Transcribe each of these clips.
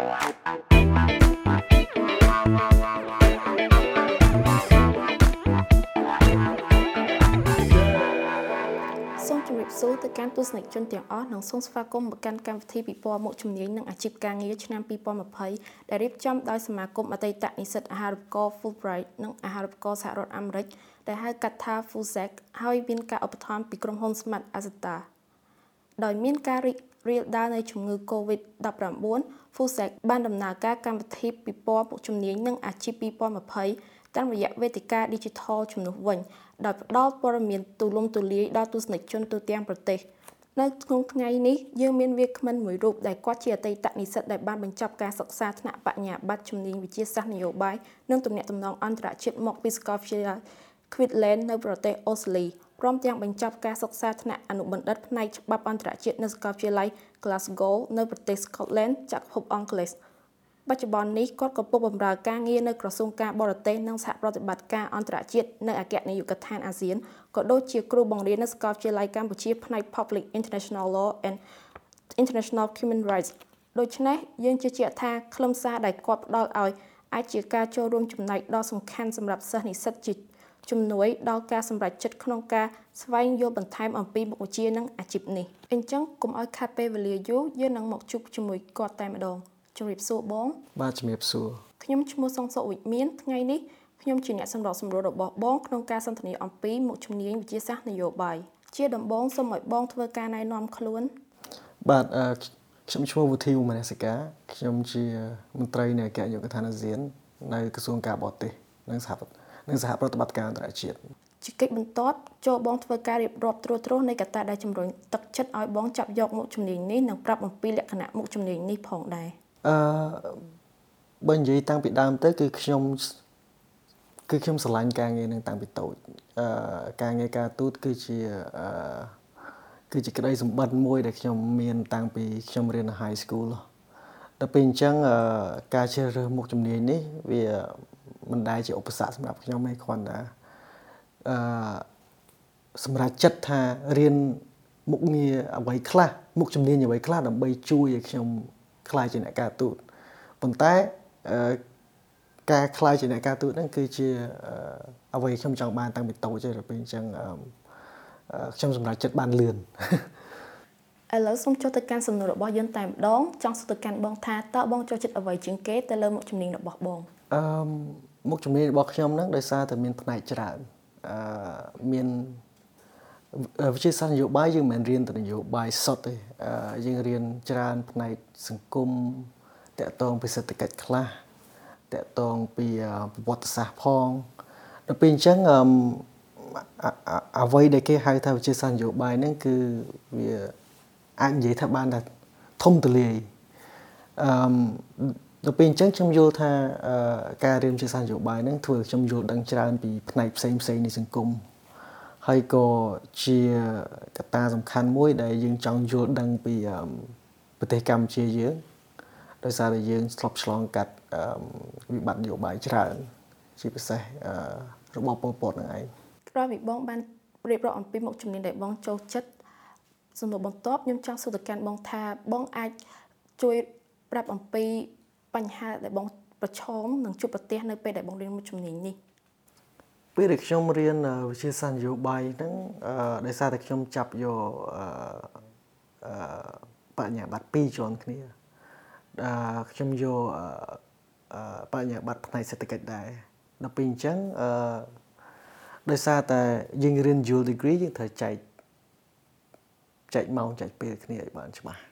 សូមជម្រាបសួរទៅកាន់ទស្សនិកជនទាំងអស់និងសូមស្វាគមន៍មកកាន់កម្មវិធីពិព័រណ៍មុខជំនាញនិងអាជីពការងារឆ្នាំ2020ដែលរៀបចំដោយសមាគមអតីតនិស្សិតអាហារូបករណ៍ Fulbright និងអាហារូបករណ៍សហរដ្ឋអាមេរិកដែលហៅកាត់ថា FUSAC ហើយមានការឧបត្ថម្ភពីក្រុមហ៊ុន Smart Asata ដោយមានការរីក រាលដាលនៃជំងឺ Covid-19 FUSAC បានដំណើរការកម្មវិធីពិព័រណ៍មុខជំនាញនិងអាជីព2020តាមរយៈវេទិកា Digital ជំនួសវិញដោយផ្ដល់ព័ត៌មានទូលំទូលាយដល់ទស្សនិកជនទូទាំងប្រទេសនៅក្នុងថ្ងៃនេះយើងមានវាគ្មិនមួយរូបដែលគាត់ជាអតីតនិស្សិតដែលបានបញ្ចប់ការសិក្សាថ្នាក់បញ្ញាបត្រជំនាញវិទ្យាសាស្ត្រនយោបាយនិងទំនាក់ទំនងអន្តរជាតិមកពីសាកលវិទ្យាល័យ Queensland នៅប្រទេសអូស្ត្រាលីព្រមទាំងបញ្ចប់ការសិក្សាថ្នាក់អនុបណ្ឌិតផ្នែកច្បាប់អន្តរជាតិនៅសាកលវិទ្យាល័យ Glasgow នៅប្រទេស Scotland ចក្រភពអង់គ្លេស។បច្ចុប្បន្ននេះគាត់កំពុងបម្រើការងារនៅក្រសួងការបរទេសនិងសហប្រតិបត្តិការអន្តរជាតិនៅអគ្គនាយកដ្ឋានអាស៊ានក៏ដូចជាគ្រូបង្រៀននៅសាកលវិទ្យាល័យកម្ពុជាផ្នែក Public International Law and International Human Rights ដូច្នេះយើងជឿជាក់ថាខ្លឹមសារដែលគាត់ផ្ដល់ឲ្យអាចជាការចូលរួមចំណែកដ៏សំខាន់សម្រាប់សិស្សនិស្សិតជា ជំនួយដល់ការសម្រេចចិត្តក្នុងការស្វែងយល់បន្ថែមអំពីមុខវិជ្ជានិងអាជីពនេះអញ្ចឹងកុំឲ្យខាត់ពេលវេលាយូរយើងនឹងមកជួបជាមួយគាត់តែម្ដងជំរាបសួរបង បាទជំរាបសួរខ្ញុំឈ្មោះសុងសុវិមានថ្ងៃនេះខ្ញុំជាអ្នកសម្របសម្រួលរបស់បងក្នុងការសន្ទនាអំពីមុខជំនាញវិទ្យាសាស្ត្រនយោបាយជាដំបូងសូមឲ្យបងធ្វើការណែនាំខ្លួនបាទខ្ញុំឈ្មោះវុធីវមនសិកាខ្ញុំជាមន្ត្រីនៃអគ្គនាយកដ្ឋានអាស៊ាននៅក្រសួងការបរទេសនិងសហ និងសហប្រតិបត្តិការអន្តរជាតិជាកិច្ចបន្ទាប់ចូលបងធ្វើការរៀបរាប់ត្រួសត្រាសនៃកត្តាដែលជំរុញទឹកចិត្តឲ្យបងចាប់យកមុខជំនាញនេះនិងប្រាប់អំពីលក្ខណៈមុខជំនាញនេះផងដែរអឺបើនិយាយតាំងពីដើមទៅគឺខ្ញុំគឺខ្ញុំស្រឡាញ់ការងារនឹងតាំងពីតូចអឺការងារការទូតគឺជាអឺគឺជាក្តីសម្បត្តិមួយដែលខ្ញុំមានតាំងពីខ្ញុំរៀននៅ high school ដល់ពេលអញ្ចឹងការជ្រើសរើសមុខជំនាញនេះវា មិនដែលជាឧបសគ្គសម្រាប់ខ្ញុំទេគ្រាន់តែអឺសម្រាប់ចិត្តថារៀនមុខងារអ្វីខ្លះមុខជំនាញអ្វីខ្លះដើម្បីជួយឲ្យខ្ញុំខ្លាយជាអ្នកការទូតប៉ុន្តែការខ្លាយជាអ្នកការទូតហ្នឹងគឺជាអ្វីខ្ញុំចង់បានតាំងពីតូចទេដល់ពេលអញ្ចឹងខ្ញុំសម្រេចចិត្តបានលឿនឥឡូវសូមចុះទៅកាន់សំណួររបស់យើងតែម្ដងចង់សួរទៅកាន់បងថាតើបងចូលចិត្តអ្វីជាងគេទៅលើមុខជំនាញរបស់បងអឺ មុខជំនាញរបស់ខ្ញុំហ្នឹងដោយសារតែមានផ្នែកច្រើនអឺមានវិទ្យាសាស្ត្រនយោបាយយើងមិនរៀនតែនយោបាយសុទ្ធទេយើងរៀនច្រើនផ្នែកសង្គមតកតងពីសេដ្ឋកិច្ចខ្លះតកតងពីប្រវត្តិសាស្ត្រផងដល់ពេលអញ្ចឹងអ្វីដែលគេហៅថាវិទ្យាសាស្ត្រនយោបាយហ្នឹងគឺវាអាចនិយាយថាបានថាធំទូលាយអឺ ដល់ពេលអញ្ចឹងខ្ញុំយល់ថាការរៀនវិទ្យាសាស្ត្រនយោបាយហ្នឹងធ្វើឲ្យខ្ញុំយល់ដឹងច្រើនពីផ្នែកផ្សេងផ្សេងនៃសង្គមហើយក៏ជាកត្តាសំខាន់មួយ ដែលយើងចង់យល់ដឹងពីប្រទេសកម្ពុជាយើងដោយសារតែយើងធ្លាប់ឆ្លងកាត់វិបត្តិនយោបាយច្រើន ជាពិសេសរបបប៉ុលពតនឹងឯងក្រោយពីបងបានរៀបរាប់អំពីមុខជំនាញដែលបងចូលចិត្តសំណួរបន្ទាប់ខ្ញុំចង់សួរទៅកាន់បងថាបងអាចជួយប្រាប់អំពី បញ្ហាដែលបងប្រឈមនឹងជួបប្រទះនៅពេលដែលបងរៀនមុខជំនាញនេះពេលដែលខ្ញុំរៀនវិទ្យាសាស្ត្រនយោបាយហ្នឹងដោយសារតែខ្ញុំចាប់យកអឺបញ្ញាបត្រ2ជាន់គ្នាអឺខ្ញុំយកអឺបញ្ញាបត្រផ្នែកសេដ្ឋកិច្ចដែរដល់ពេលអញ្ចឹងអឺដោយសារតែយើងរៀន dual degree យើងត្រូវចែកចែកម៉ោងចែកពេលគ្នាឲ្យបានច្បាស់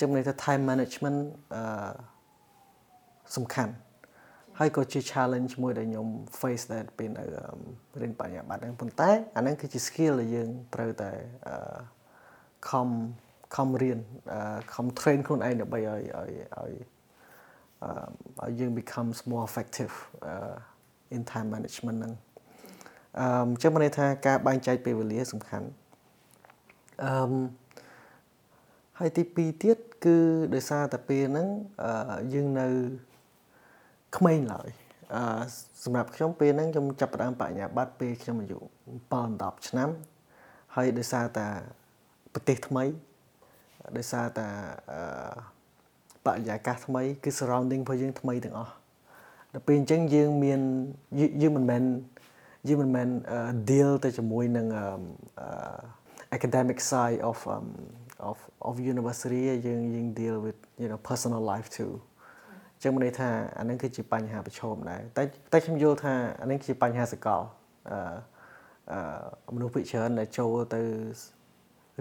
ចឹងន័យថា time management អឺ សំខាន់ហើយក៏ជា challenge មួយដែលខ្ញុំ face ដែរពេលនៅរៀនបញ្ញាបត្រហ្នឹងប៉ុន្តែអាហ្នឹងគឺជា skill ដែលយើងត្រូវតែខំខំរៀនខំ train ខ្លួនឯងដើម្បីឲ្យឲ្យឲ្យឲ្យយើង becomes more effective in time management ហ្នឹងអឺអញ្ចឹងមានន័យថាការបែងចែកពេលវេលាសំខាន់អឺហើយទី2ទៀតគឺដោយសារតែពេលហ្នឹងយើងនៅ ក្មេងឡើយអឺសម្រាប់ខ្ញុំពេលហ្នឹងខ្ញុំចាប់ផ្ដើមបញ្ញាបត្រពេលខ្ញុំអាយុ7 10ឆ្នាំហើយដោយសារតែប្រទេសថ្មីដោយសារតែអឺបរិយាកាសថ្មីគឺ surrounding របស់យើងថ្មីទាំងអស់ដល់ពេលអញ្ចឹងយើងមានយើងមិនមែនយើងមិនមែន deal ទៅជាមួយនឹង academic side of um, of of university យើងយើង deal with you know personal life too ចឹងមានន័យថាអានឹងគឺជាបញ្ហាប្រឈមដែរតែតែខ្ញុំយល់ថាអានឹងជាបញ្ហាសកលអឺអឺមនុស្សភាគច្រើនដែលចូលទៅ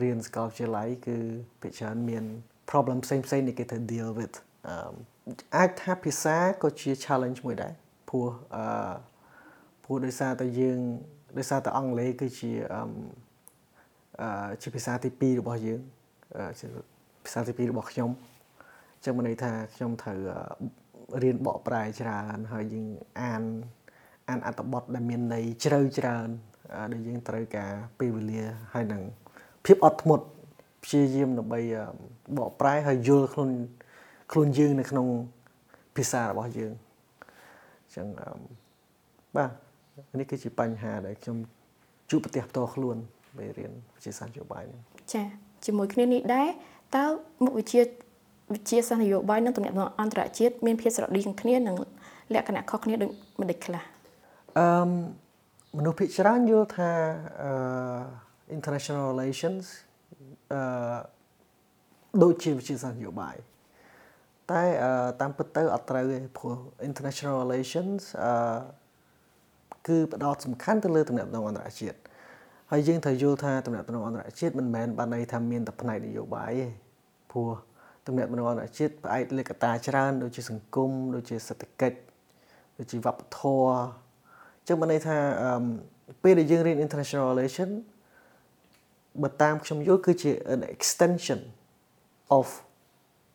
រៀនសាកលវិទ្យាល័យគឺភាគច្រើនមាន problem ផ្សេងផ្សេងដែលគេត្រូវ deal with អាចថាភាសាក៏ជា challenge មួយដែរព្រោះអឺព្រោះដោយសារតែយើងដោយសារតែអង់គ្លេសគឺជាអឺអឺជាភាសាទី2របស់យើងជាភាសាទី2របស់ខ្ញុំអញ្ចឹងមានន័យថាខ្ញុំត្រូវរៀនបកប្រែច្រើនហើយយើងអានអានអត្ថបទដែលមានន័យជ្រៅច្រើនដែលយើងត្រូវការពេលវេលាហើយនឹងភាពអត់ធ្មត់ព្យាយាមដើម្បីបកប្រែហើយយល់ខ្លួនខ្លួនយើងនៅក្នុងភាសារបស់យើងអញ្ចឹងបាទនេះគឺជាបញ្ហាដែលខ្ញុំជួបប្រទះផ្ទាល់ខ្លួនពេលរៀនវិទ្យាសាស្ត្រនយោបាយនេះចាជាមួយគ្នានេះដែរតើមុខវិជ្ជា វិទ្យាសាស្ត្រនយោបាយនិងទំនាក់ទំនងអន្តរជាតិមានភាពស្រដៀងគ្នានិងលក្ខណៈខុសគ្នាដូចម្តេចខ្លះអឺមនុស្សភាគច្រើនយល់ថាអឺ international relations អឺដូចជាវិទ្យាសាស្ត្រនយោបាយតែតាមពិតទៅអត់ត្រូវទេព្រោះ international relations អឺគឺផ្ដោតសំខាន់ទៅលើទំនាក់ទំនងអន្តរជាតិហើយយើងត្រូវយល់ថាទំនាក់ទំនងអន្តរជាតិមិនមែនបានន័យថាមានតែផ្នែកនយោបាយទេព្រោះ ទំនាក់ទំនងអន្តរជាតិផ្អែកលើកត្តាច្រើនដូចជាសង្គមដូចជាសេដ្ឋកិច្ចដូចជាវប្បធម៌អញ្ចឹងបានន័យថាពេលដែលយើងរៀន international relation បើតាមខ្ញុំយល់គឺជា an extension of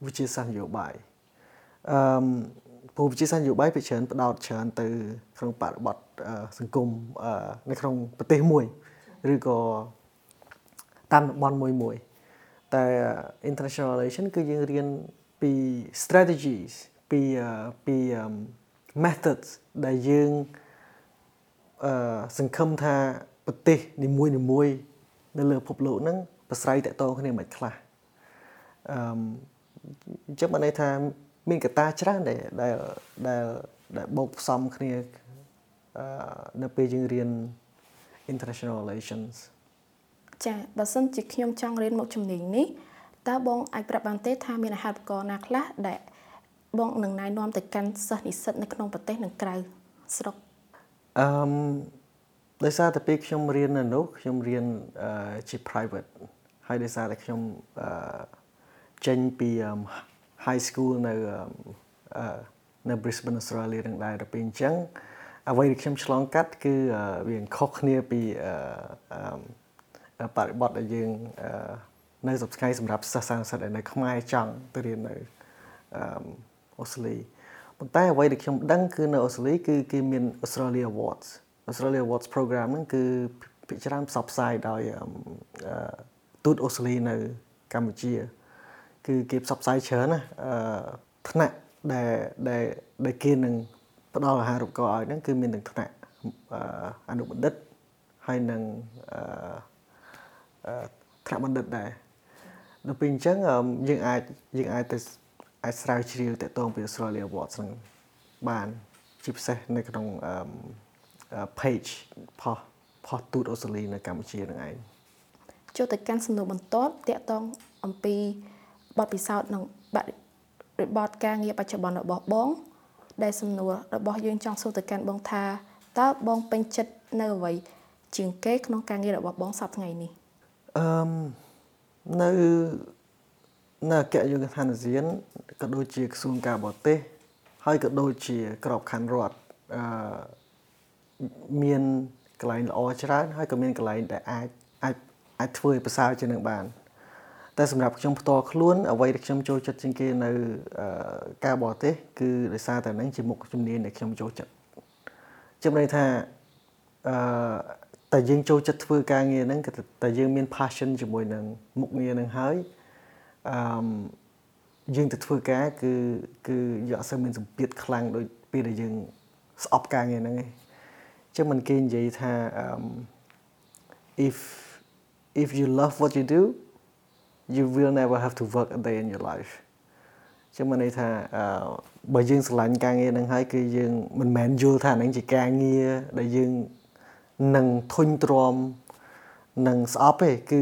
វិទ្យាសាស្ត្រនយោបាយអឺព្រោះវិទ្យាសាស្ត្រនយោបាយភាគច្រើនផ្ដោតច្រើនទៅ ក្នុងបរិបទសង្គមនៅក្នុងប្រទេសមួយឬក៏តាមតំបន់មួយមួយ តែ international relation គឺយើងរៀនពី strategies ពីពី methods ដែលយើងអឺសង្ឃឹមថាប្រទេសនីមួយនីមួយនៅលើពិភពលោកហ្នឹងប្រស្រ័យតកតងគ្នាមិនខ្លះអឺអញ្ចឹងបានន័យថាមានកត្តាច្រើនដែលដែលដែលដែលបូកផ្សំគ្នាអឺនៅពេលយើងរៀន international relations ចាបើសិនជាខ្ញុំចង់រៀនមុខជំនាញនេះតើបងអាចប្រាប់បានទេថាមានអាហារូបករណ៍ណាខ្លះដែលបងនឹងណែនាំទៅកាន់សិស្សនិស្សិតនៅក្នុងប្រទេសនិងក្រៅស្រុកអឺដោយសារតែពេលខ្ញុំរៀននៅនោះខ្ញុំរៀនជា private ហើយដោយសារតែខ្ញុំអឺចេញពី high school នៅនៅ Brisbane Australia នឹងដែរដល់ពេលអញ្ចឹងអ្វីដែលខ្ញុំឆ្លងកាត់គឺវាខុសគ្នាពី បរិបទដែលយើងនៅសប្តាហ៍សម្រាប់សិស្សសាស្ត្រដែលនៅខ្មែរចង់ទៅរៀននៅអូស្ត្រាលីប៉ុន្តែអ្វីដែលខ្ញុំដឹងគឺនៅអូស្ត្រាលីគឺគេមាន Australia Awards Australia Awards program ហ្នឹងគឺភាគច្រើនផ្សព្វផ្សាយដោយទូតអូស្ត្រាលីនៅកម្ពុជា គឺគេផ្សព្វផ្សាយច្រើនណាអឺថ្នាក់ដែលដែលដែលគេនឹងផ្ដល់អាហារូបករណ៍ឲ្យហ្នឹងគឺមានទាំងថ្នាក់អនុបណ្ឌិតហើយនឹងអឺ ថ្នាក់បណ្ឌិតដែរដល់ពេលអញ្ចឹងយើងអាចយើងអាចទៅអាចស្រាវជ្រាវតកតងពី Australia Awards ហ្នឹងបានជាពិសេសនៅក្នុង page ផុសផុសទូតអូស្ត្រាលីនៅកម្ពុជានឹងឯងចូលទៅកាន់សំណួរបន្ទាប់តកតងអំពីបទពិសោធន៍និងបរិបទការងារបច្ចុប្បន្នរបស់បង ដែលសំណួររបស់យើងចង់សួរទៅកាន់បងថាតើបងពេញចិត្តនៅអ្វីជាងគេក្នុងការងាររបស់បងសប្តាហ៍ថ្ងៃនេះ អឺនៅនៅអគ្គនាយកដ្ឋានអាស៊ានក៏ដូចជាក្រសួងការបរទេស ហើយក៏ដូចជាក្របខ័ណ្ឌរដ្ឋអឺមានកន្លែងល្អច្រើនហើយក៏មានកន្លែងដែលអាចអាចអាចធ្វើឲ្យប្រសើរជាងនឹងបាន តែសម្រាប់ខ្ញុំផ្ទាល់ខ្លួនអ្វីដែលខ្ញុំចូលចិត្តជាងគេនៅការបរទេស គឺដោយសារតែនឹងជាមុខជំនាញដែលខ្ញុំចូលចិត្តជំនឿថាអឺ តែយើងចូលចិត្តធ្វើការងារហ្នឹងគឺតែយើងមាន passion ជាមួយនឹងមុខងារហ្នឹងហើយអឺយើងទៅធ្វើការគឺគឺយើងអត់សូវមានសម្ពាធខ្លាំងដូចពេលដែលយើងស្អប់ការងារហ្នឹងឯងចឹងមិនគេនិយាយថា um if if you love what you do you will never have to work a day in your life ចឹងមានន័យថាអឺបើយើងស្រឡាញ់ការងារហ្នឹងហើយគឺយើងមិនមែនយល់ថាហ្នឹងជាការងារដែលយើង នឹងធុញទ្រាំនឹងស្អប់ទេគឺ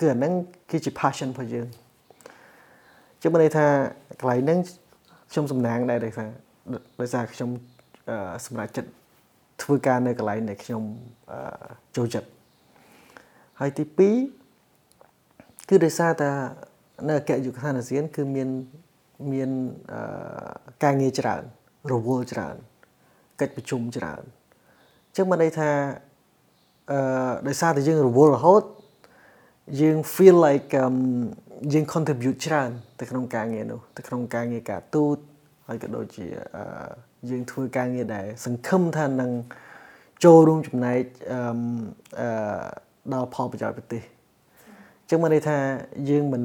គឺអាហ្នឹងគឺជា passion របស់យើងចឹងមានន័យថាកន្លែងហ្នឹងខ្ញុំសំណាងដែរដោយសារដោយសារខ្ញុំសម្រាប់ចិត្តធ្វើការនៅកន្លែងដែលខ្ញុំចូលចិត្តហើយទី2គឺដោយសារតែនៅអគ្គយុគឋានអាស៊ាន គឺមានមានការងារច្រើនរវល់ច្រើនកិច្ចប្រជុំច្រើនអញ្ចឹងបានន័យថាអឺដោយសារតែយើងរវល់រហូតយើង feel like um យើង contribute ច្រើនទៅក្នុងការងារនោះទៅក្នុងការងារការទូតហើយក៏ដូចជាអឺយើងធ្វើការងារដែលសង្ឃឹមថានឹងចូលរួមចំណែកអឺដល់ផលប្រយោជន៍ប្រទេសអញ្ចឹងមកន័យថាយើងមិន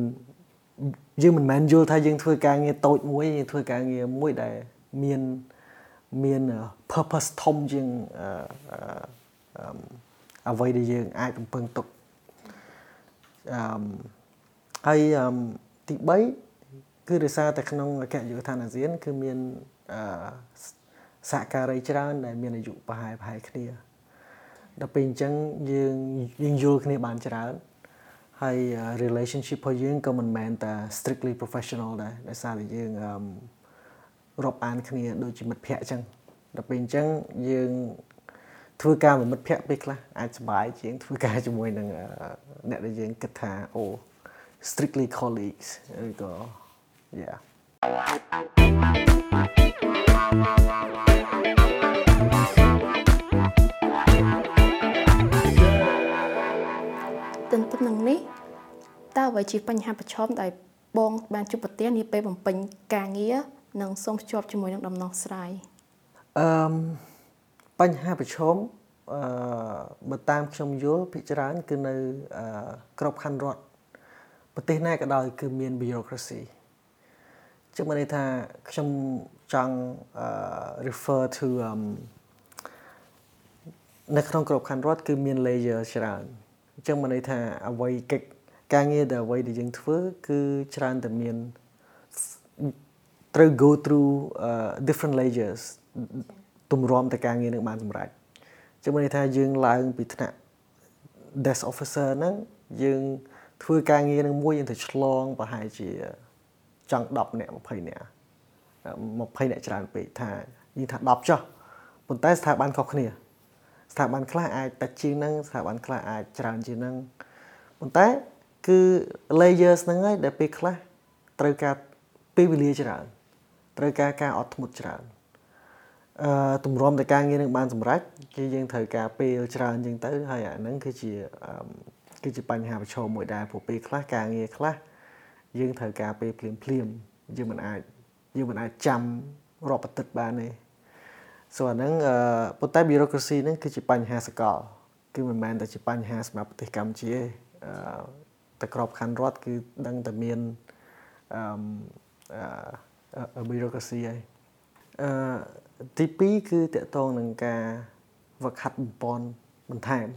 យើងមិនមែនយល់ថាយើងធ្វើការងារតូចមួយយើងធ្វើការងារមួយដែលមាន មាន purpose ធំជាងអ្វីដែលយើងអាចបំពេញទុកអឺហើយទី3គឺដោយសារតែក្នុងអគ្គយុគឋានអាស៊ាន គឺមានអឺសហការីច្រើន ដែលមានអាយុប្រហែលប្រហែលគ្នាដល់ពេលអញ្ចឹងយើងយើងយល់គ្នាបានច្រើនហើយ relationship របស់យើងក៏មិនមែនតែ strictly professional ដែរដោយសារតែយើង រាប់អានគ្នាដូចជាមិត្តភ័ក្តិអញ្ចឹងដល់ពេលអញ្ចឹងយើងធ្វើការមួយមិត្តភ័ក្តិពេលខ្លះអាចសប្បាយជាងធ្វើការជាមួយនឹងអ្នកដែលយើងគិតថាអូ strictly colleagues ឬក៏ yeah ទន្ទឹមនឹងនេះតើអ្វីជាបញ្ហាប្រឈមដែលបងបានជួបប្រទះនាពេលបំពេញការងារ និងសូមភ្ជាប់ជាមួយនឹងដំណោះស្រាយអឺបញ្ហាប្រឈមអឺបើតាមខ្ញុំយល់ភាគច្រើន គឺនៅក្របខ័ណ្ឌរដ្ឋប្រទេសណាក៏ដោយគឺមាន bureaucracy ចឹងមានន័យថាខ្ញុំចង់ refer to um នៅក្នុងក្របខ័ណ្ឌរដ្ឋគឺមាន layer ច្រើនអញ្ចឹងមានន័យថាអ្វីកិច្ចការងារដែលអ្វីដែលយើងធ្វើ គឺច្រើនតែមាន ត្រូវ go through uh, different layers ទម្រាំតែការងារនឹងបានសម្រេចចឹងមានន័យថាយើងឡើងពីថ្នាក់ desk officer ហ្នឹងយើងធ្វើការងារនឹងមួយយើងទៅឆ្លងប្រហែលជាចង់10នាក់20នាក់20នាក់ច្រើនពេកថានិយាយថា10ចុះប៉ុន្តែស្ថាប័នខុសគ្នាស្ថាប័នខ្លះអាចតិចជាងហ្នឹងស្ថាប័នខ្លះអាចច្រើនជាងហ្នឹងប៉ុន្តែគឺ layers ហ្នឹងហើយដែលពេលខ្លះត្រូវការពេលវេលាច្រើន ត្រូវការការអត់ធ្មត់ច្រើនអឺទម្រាំតែការងារនឹងបានសម្រេចគឺយើងត្រូវការពេលច្រើនជាងទៅហើយអាហ្នឹងគឺជាគឺជាបញ្ហាប្រឈមមួយដែរព្រោះពេលខ្លះការងារខ្លះយើងត្រូវការពេលភ្លាមភ្លាមយើងមិនអាចយើងមិនអាចចាំរាប់អាទិត្យបានទេសូអាហ្នឹងអឺប៉ុន្តែ bureaucracy ហ្នឹងគឺជាបញ្ហាសកលគឺមិនមែនតែជាបញ្ហាសម្រាប់ប្រទេសកម្ពុជាទេអឺតែក្របខ័ណ្ឌរដ្ឋគឺដឹងតែមានអឺអឺ bureaucracy ហើយអឺទី2គឺតកតងនឹងការវឹកហាត់បំពន់បន្ថែម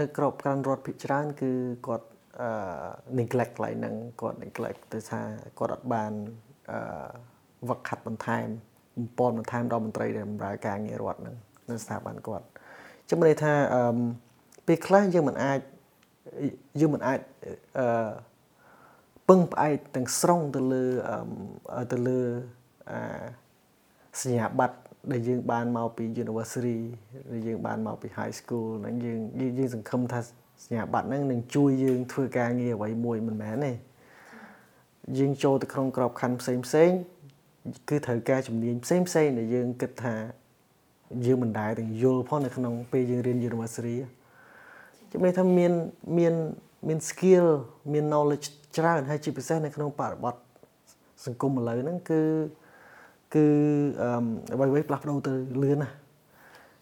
នៅក្របខ័ណ្ឌរដ្ឋភិកច្រើនគឺគាត់អឺ neglect កន្លែងហ្នឹងគាត់ neglect ទៅថាគាត់អត់បានអឺវឹកហាត់បន្ថែមបំពន់បន្ថែមដល់មន្ត្រីដែលបម្រើការងាររដ្ឋហ្នឹងនៅស្ថាប័នគាត់ចឹងមានន័យថាអឺពេលខ្លះយើងមិនអាចយើងមិនអាចអឺ ពឹងផ្អែកទាំងស្រុងទៅលើទៅលើអាសញ្ញាបត្រដែលយើងបានមកពី University ដែលយើងបានមកពី High School ហ្នឹងយើងយើងសង្ឃឹមថាសញ្ញាបត្រហ្នឹងនឹងជួយយើងធ្វើការងារអ្វីមួយមិនមែនទេយើងចូលទៅក្នុងក្របខ័ណ្ឌផ្សេងផ្សេងគឺត្រូវការជំនាញផ្សេងផ្សេងដែលយើងគិតថាយើងមិនដែលទាំងយល់ផងនៅក្នុងពេលយើងរៀន University ជំនឿថាមានមាន មាន skill មាន knowledge ច្រើនហើយជាពិសេសនៅក្នុងបរិបទសង្គមឥឡូវហ្នឹងគឺគឺអ្វីៗផ្លាស់ប្ដូរទៅលឿនណាស់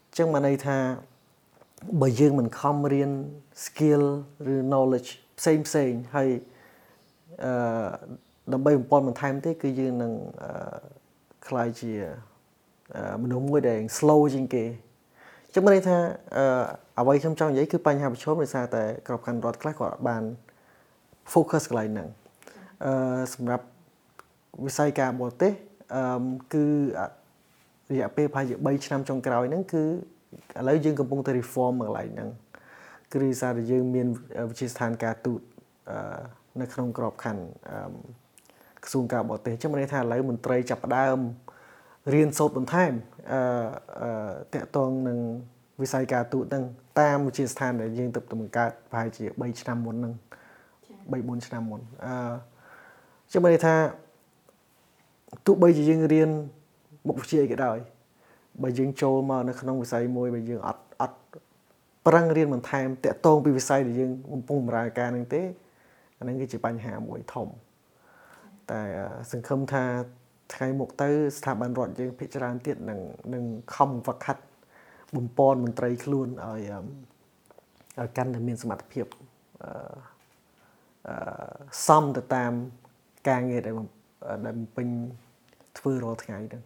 អញ្ចឹងមកន័យថាបើយើងមិនខំរៀន skill ឬ knowledge ផ្សេងផ្សេងហើយអឺដើម្បីបំពន់បន្ថែមទេគឺយើងនឹងខ្លាយជាមនុស្សមួយដែល slow ជាងគេចឹងមានន័យថាអ្វីខ្ញុំចង់និយាយគឺបញ្ហាប្រឈមដោយសារតែក្របខ័ណ្ឌរដ្ឋខ្លះគាត់បាន focus កន្លែងហ្នឹងអឺសម្រាប់វិស័យការបរទេសអឺគឺរយៈពេលប្រហែលជា3ឆ្នាំចុងក្រោយហ្នឹងគឺឥឡូវយើងកំពុងតែ reform មកកន្លែងហ្នឹងគឺរីសារតែយើងមានវិជាស្ថានការទូតនៅក្នុងក្របខ័ណ្ឌក្រសួងការបរទេសអញ្ចឹងមានន័យថាឥឡូវមន្ត្រីចាប់ផ្ដើមរៀនសូត្របន្ថែមអឺតកតងនឹងវិស័យការទូតហ្នឹង តាមវិជាស្ថានដែលយើងទៅបង្កើតប្រហែលជា3ឆ្នាំមុនហ្នឹង3 4ឆ្នាំមុនអឺខ្ញុំមានន័យថាទោះបីជាយើងរៀនមុខវិជ្ជាអីក៏ដោយបើយើងចូលមកនៅក្នុងវិស័យមួយបើយើងអត់អត់ប្រឹងរៀនបន្ថែមតាក់ទងពីវិស័យដែលយើងកំពុងបម្រើការនឹងទេអានឹងគឺជាបញ្ហាមួយធំតែសង្ឃឹមថាថ្ងៃមុខទៅស្ថាប័នរដ្ឋយើងភិជាច្រើនទៀតនឹងនឹងខំវឹកហាត់ បំពន់មន្ត្រីខ្លួនឲ្យឲ្យកាន់តែមានសមត្ថភាពអឺសំទៅតាមការងារដែលដែលបំពេញធ្វើរាល់ថ្ងៃហ្នឹង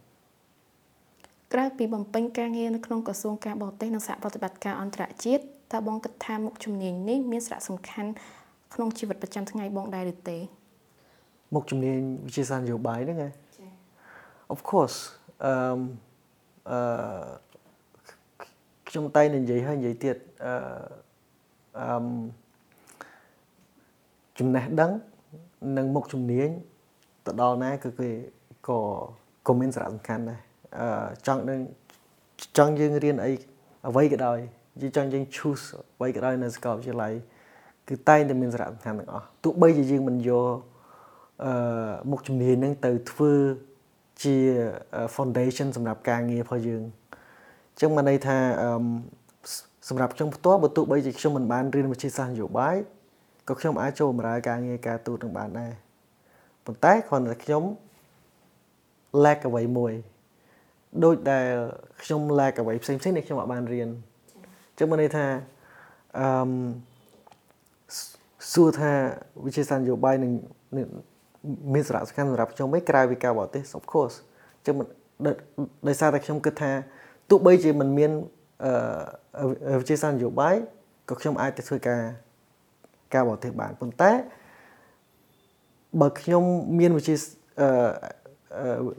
ក្រៅពីបំពេញការងារនៅក្នុងក្រសួងការបរទេសនិងសហប្រតិបត្តិការអន្តរជាតិតើបងគិតថាមុខជំនាញនេះមានសារៈសំខាន់ក្នុងជីវិតប្រចាំថ្ងៃបងដែរឬទេមុខជំនាញវិជាសាស្ត្រនយោបាយហ្នឹងហ៎ Of course អឺអឺ ខ្ញុំតែនិយាយហើយនិយាយទៀតអឺអឺចំណេះដឹងនិងមុខជំនាញទៅដល់ណាគឺគេក៏ក៏មានសារៈសំខាន់ដែរអឺចង់នឹងចង់យើងរៀនអីអ្វីក៏ដោយយើងចង់យើង choose អ្វីក៏ដោយនៅសាកលវិទ្យាល័យគឺតែងតែមានសារៈសំខាន់ទាំងអស់ទោះបីជាយើងមិនយកអឺមុខជំនាញហ្នឹងទៅធ្វើជា foundation សម្រាប់ការងាររបស់យើង អញ្ចឹងមកន័យថាអឺសម្រាប់ខ្ញុំផ្ទាល់បើទោះបីជាខ្ញុំមិនបានរៀនវិទ្យាសាស្ត្រនយោបាយក៏ខ្ញុំអាចចូលបម្រើការងារការទូតនឹងបានដែរប៉ុន្តែគ្រាន់តែខ្ញុំ lack អ្វីមួយដូចដែលខ្ញុំ lack អ្វីផ្សេងផ្សេងដែលខ្ញុំអត់បានរៀនអញ្ចឹងមកន័យថាអឺសួរថាវិទ្យាសាស្ត្រនយោបាយនឹងមានសារៈសំខាន់សម្រាប់ខ្ញុំឯងក្រៅពីការបរទេស of course អញ្ចឹងដោយសារតែខ្ញុំគិតថា ទោះបីជាមិនមានអឺវិទ្យាសាស្ត្រនយោបាយក៏ខ្ញុំអាចទៅធ្វើការការបរទេសបានប៉ុន្តែបើខ្ញុំមានវិទ្យាអឺ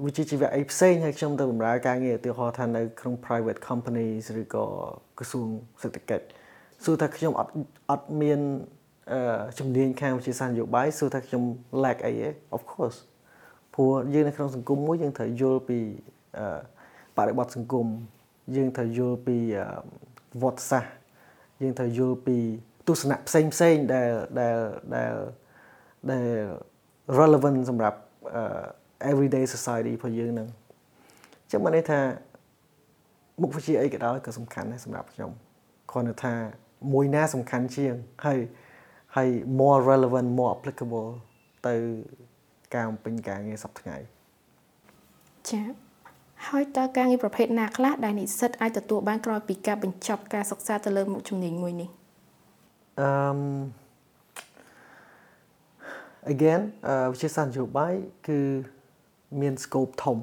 វិជ្ជាជីវៈអីផ្សេងហើយខ្ញុំទៅបម្រើការងារឧទាហរណ៍ថានៅក្នុង private companies ឬក៏ក្រសួងសេដ្ឋកិច្ចសួរថាខ្ញុំអត់អត់មានជំនាញខាងវិទ្យាសាស្ត្រនយោបាយសួរថាខ្ញុំ lack អីទេ of course ព្រោះយើងនៅក្នុងសង្គមមួយយើងត្រូវយល់ពីបរិបទសង្គម យើងត្រូវយល់ពីវត្តសាស្ត្រយើងត្រូវយល់ពីទស្សនៈផ្សេងផ្សេងដែលដែលដែលដែល relevant សម្រាប់ everyday society របស់យើងនឹងអញ្ចឹងមកន័យថាមុខវិជ្ជាអីក៏ដោយក៏សំខាន់ដែរសម្រាប់ខ្ញុំគ្រាន់តែថាមួយណាសំខាន់ជាងហើយហើយ more relevant more applicable ទៅការបំពេញការងារសប្តាហ៍ថ្ងៃចា៎ ហើយតើការងារប្រភេទណាខ្លះដែលនិស្សិតអាចទទួលបានក្រោយពីការបញ្ចប់ការសិក្សាទៅលើមុខជំនាញមួយនេះអឺ again វិទ្យាសាស្ត្រនយោបាយគឺមាន scope ធំ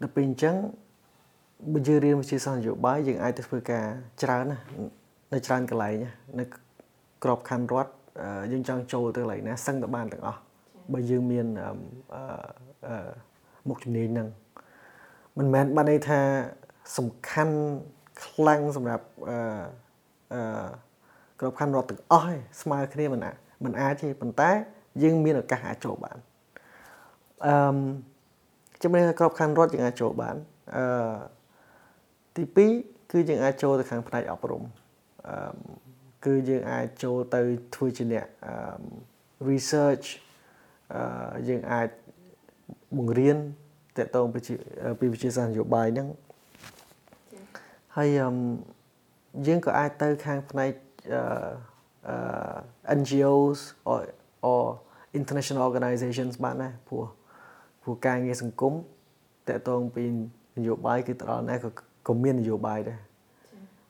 ដល់ពេលអញ្ចឹងបើយើងរៀនវិទ្យាសាស្ត្រនយោបាយយើងអាចទៅធ្វើការច្រើនណានៅច្រើនកន្លែងនៅក្របខ័ណ្ឌរដ្ឋយើងចង់ចូលទៅកន្លែងណាសឹងទៅបានទាំងអស់បើយើងមានមុខជំនាញហ្នឹង មិនមែនបានន័យថាសំខាន់ខ្លាំងសម្រាប់អឺអឺក្របខ័ណ្ឌរដ្ឋទាំងអស់ឯងស្មើគ្នាមិនអាចមិនអាចទេប៉ុន្តែ យើងមានឱកាសអាចចូលបានអឺជំនាញក្របខ័ណ្ឌរដ្ឋយើងអាចចូលបានអឺទី2គឺយើងអាចចូលទៅខាងផ្នែកអប់រំអឺគឺយើងអាចចូលទៅធ្វើជាអ្នក research អឺយើងអាចបង្រៀន តកតងពីវិជាសាស្ត្រនយោបាយហ្នឹងហើយយើងក៏អាចទៅខាងផ្នែកអឺ NGOs or or international organizations បានដែរព្រោះព្រោះការងារសង្គមតកតងពីនយោបាយគឺទៅដល់ណាក៏ក៏មាននយោបាយដែរ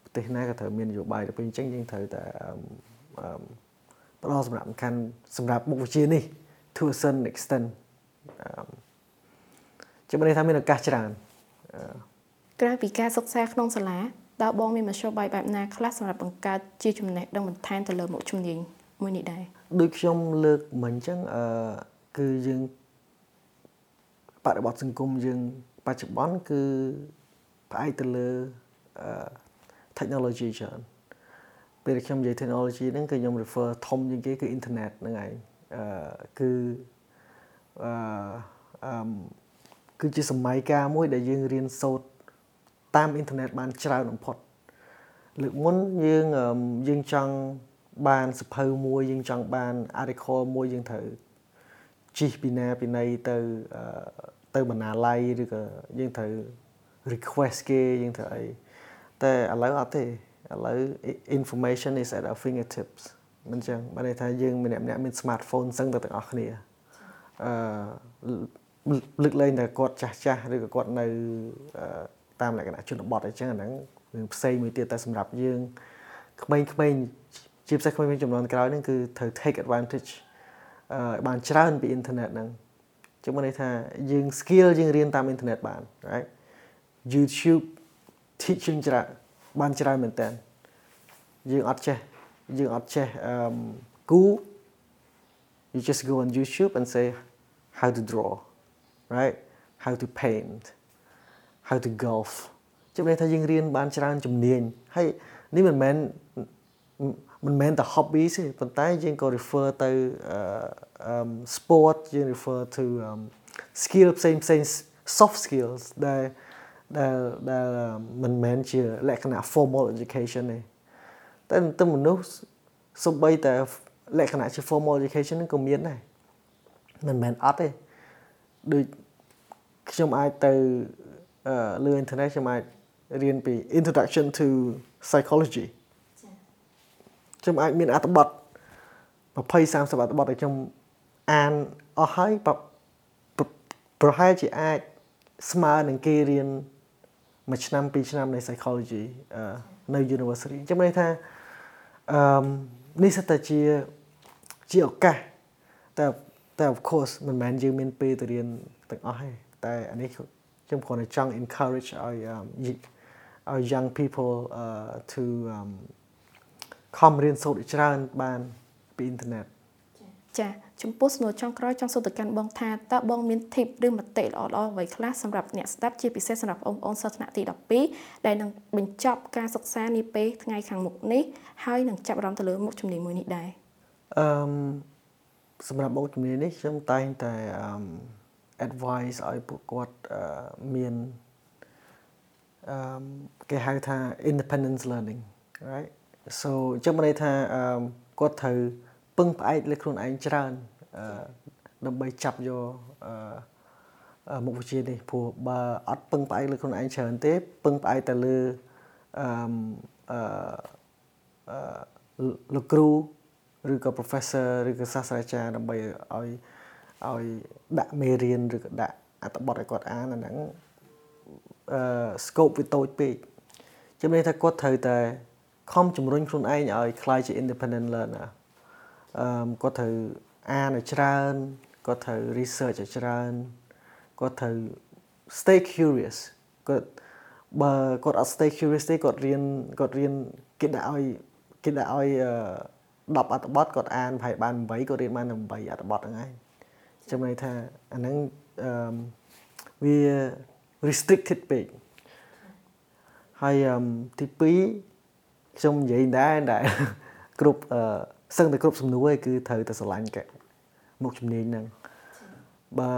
ប្រទេសណាក៏ត្រូវមាននយោបាយទៅពេលអញ្ចឹងយើងត្រូវតែផ្ដល់សម្រាប់សំខាន់សម្រាប់មុខវិជ្ជានេះ to a certain extent ជំនឿថាមានឱកាសច្រើនក្រៅពីការសិក្សាក្នុងសាលាតើបងមានមធ្យោបាយបែបណាខ្លះសម្រាប់បង្កើតជាចំណេះដឹងបន្ថែមទៅលើមុខជំនាញមួយនេះដែរដូចខ្ញុំលើកមិញអញ្ចឹងអឺគឺយើងបរិបទសង្គមយើងបច្ចុប្បន្នគឺផ្អែកទៅលើ technology ច្រើនពេលខ្ញុំនិយាយ technology ហ្នឹងគឺខ្ញុំ refer ធំជាងគេគឺ internet ហ្នឹងឯងអឺគឺអឺអឺ គឺជាសម័យកាលមួយដែលយើងរៀនសូត្រតាមអ៊ីនធឺណិតបានច្រើនបំផុតលើកមុនយើងយើងចង់បានសភៅមួយយើងចង់បាន article មួយយើងត្រូវជិះពីណាពីណីទៅទៅបណ្ណាល័យឬក៏យើងត្រូវ request គេយើងត្រូវអីតែឥឡូវអត់ទេឥឡូវ information is at our fingertips មិនចឹងបានន័យថាយើងម្នាក់ម្នាក់មាន smartphone សឹងទៅទាំងអស់គ្នាអឺ លើកលែងតែគាត់ចាស់ចាស់ឬក៏គាត់នៅតាមលក្ខណៈជនបទអីចឹងអាហ្នឹងរឿងផ្សេងមួយទៀតតែសម្រាប់យើងក្មេងៗជាពិសេសក្មេងៗចំនួនក្រោយហ្នឹងគឺត្រូវ take advantage អឺបានច្រើនពីអ៊ីនធឺណិតហ្នឹងចឹងមានន័យថាយើង skill យើងរៀនតាមអ៊ីនធឺណិតបាន right YouTube teaching ច្រើនបានច្រើនមែនតើយើងអត់ចេះយើងអត់ចេះអឺគូ you just go on YouTube and say how to draw right how to paint how to golf ជម្រាបថាយើងរៀនបានច្រើនជំនាញហើយនេះមិនមែនមិនមែនតែ hobby ទេប៉ុន្តែយើងក៏ refer ទៅ sport យើង refer to um, skill ផ្សេងផ្សេង soft skills ដែលដែលដែលមិនមែនជាលក្ខណៈ formal education ទេតែទៅមនុស្សសំបីតែលក្ខណៈជា formal education ហ្នឹងក៏មានដែរមិនមែនអត់ទេ ដូចខ្ញុំអាចទៅលើអ៊ីនធឺណិតខ្ញុំអាចរៀនពី introduction to psychology ខ្ញុំអាចមានអត្ថបទ20 30អត្ថបទដែលខ្ញុំអានអស់ហើយប្រហែលជាអាចស្មើនឹងគេរៀនមួយឆ្នាំពីរឆ្នាំនៃ psychology នៅ university ខ្ញុំន័យថាអឺនេះសិតតែជាជាឱកាសតែ តែ of course មិនមែនយើងមានពេលទៅរៀនទាំងអស់ទេតែអានេះខ្ញុំគ្រាន់តែចង់ encourage ឲ្យឲ្យ young people uh, to um ខំរៀនសូត្រច្រើនបានពីអ៊ីនធឺណិតចាចំពោះសំណួរចុងក្រោយចង់សួរទៅកាន់បងថាតើបងមាន tip ឬមតិល្អៗអ្វីខ្លះសម្រាប់អ្នកស្ដាប់ជាពិសេសសម្រាប់បងប្អូនសិស្សថ្នាក់ទី12ដែលនឹងបញ្ចប់ការសិក្សានាពេលថ្ងៃខាងមុខនេះហើយនឹងចាប់អារម្មណ៍ទៅលើមុខជំនាញមួយនេះដែរអឺ សម្រាប់មុខជំនាញនេះខ្ញុំតែងតែអឺ advice ឲ្យពួកគាត់មានអឺគេហៅថា independence learning right so ចាំន័យថាគាត់ត្រូវពឹងផ្អែកលើខ្លួនឯងច្រើនដើម្បីចាប់យកមុខវិជ្ជានេះព្រោះបើអត់ពឹងផ្អែកលើខ្លួនឯងច្រើនទេពឹងផ្អែកតែលើអឺលោកគ្រូ ឬក៏ professor ឬក៏សាស្ត្រាចារ្យដើម្បីឲ្យឲ្យដាក់មេរៀនឬក៏ដាក់អត្ថបទឲ្យគាត់អានអាហ្នឹងអឺ scope វាតូចពេកជំនឿថាគាត់ត្រូវតែខំជំរុញខ្លួនឯងឲ្យខ្លាយជា independent learner អឺគាត់ត្រូវអានឲ្យច្រើនគាត់ត្រូវ research ឲ្យច្រើនគាត់ត្រូវ stay curious គាត់បើគាត់អត់ stay curious ទេគាត់រៀនគាត់រៀនគេដាក់ឲ្យគេដាក់ឲ្យ 10អត្ថបទគាត់អានប្រហែលបាន8គាត់រៀនបាន8អត្ថបទហ្នឹងហើយចាំន័យថាអាហ្នឹងអឺវា restricted ពេកហើយទី2ខ្ញុំនិយាយដែរដែលគ្រប់អឺសឹងតែគ្រប់សំណួរឯងគឺត្រូវតែស្រឡាញ់កមុខជំនាញហ្នឹងបើ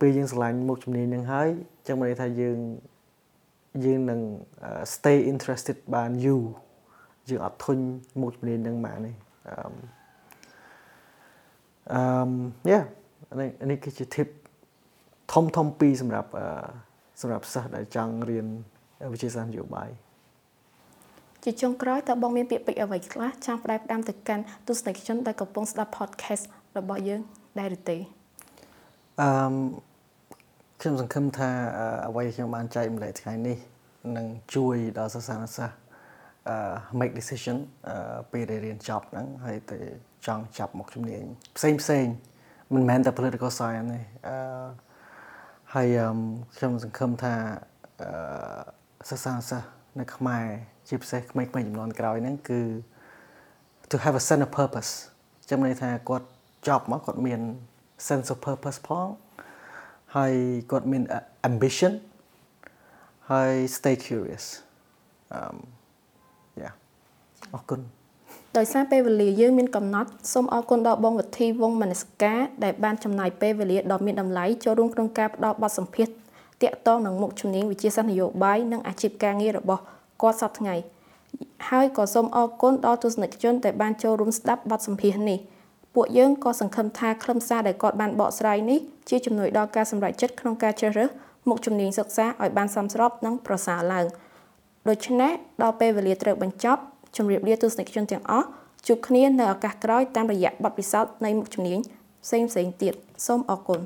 ពេលយើងស្រឡាញ់មុខជំនាញហ្នឹងហើយចឹងមានន័យថាយើងយើងនឹង stay interested បានយូរយើងអត់ធុញមុខជំនាញហ្នឹងមកនេះ អឺអឺ yeah នេះនេះគឺជា tip ធំធំពីរសម្រាប់សម្រាប់សិស្សដែលចង់រៀនវិទ្យាសាស្ត្រនយោបាយជាចុងក្រោយតើបងមានពាក្យពេចន៍អ្វីខ្លះចង់ផ្ដែផ្ដាំទៅកាន់ទស្សនិកជនដែលកំពុងស្ដាប់ podcast របស់យើងដែរឬទេអឺខ្ញុំសង្ឃឹមថាអ្វីខ្ញុំបានចែកម្លែកថ្ងៃនេះនឹងជួយដល់សិស្សានុសិស្សអឺ make decision ពេលដែលរៀនចប់ហ្នឹងហើយទៅចង់ចាប់មកជំនាញផ្សេងផ្សេងមិនមែនតែ political science ទេអឺហើយខ្ញុំសង្ឃឹមថាអឺសិស្សានុសិស្សនៅខ្មែរជាពិសេសក្មេងៗចំនួនក្រោយហ្នឹងគឺ to have a sense of purpose ចាំន័យថាគាត់ចប់មកគាត់មាន sense of purpose ផងហើយគាត់មាន ambition ហើយ stay curious អឺយ៉ា អរគុណដោយសារពេលវេលាយើងមានកំណត់សូមអរគុណដល់បងវិធីវងមនស្ការដែលបានចំណាយពេលវេលាដ៏មានតម្លៃចូលរួមក្នុងការផ្តល់បទសម្ភាសន៍តាក់ទងនឹងមុខជំនាញវិជាសាស្ត្រនយោបាយនិងអាជីពការងាររបស់គាត់សប្តាហ៍ថ្ងៃហើយក៏សូមអរគុណដល់ទស្សនិកជនដែលបានចូលរួមស្ដាប់បទសម្ភាសន៍នេះពួកយើងក៏សង្ឃឹមថាខ្លឹមសារដែលគាត់បានបកស្រាយនេះជាជំនួយដល់ការសម្រេចចិត្តក្នុងការជ្រើសរើសមុខជំនាញសិក្សាឲ្យបានសមស្របនិងប្រសើរឡើងដូច្នេះដល់ពេលវេលាត្រូវបញ្ចប់ ជម្រាបលាទស្សនិកជនទាំងអស់ជួបគ្នានៅឱកាសក្រោយតាមរយៈបទពិសោធន៍នៃមុខជំនាញផ្សេងៗទៀតសូមអរគុណ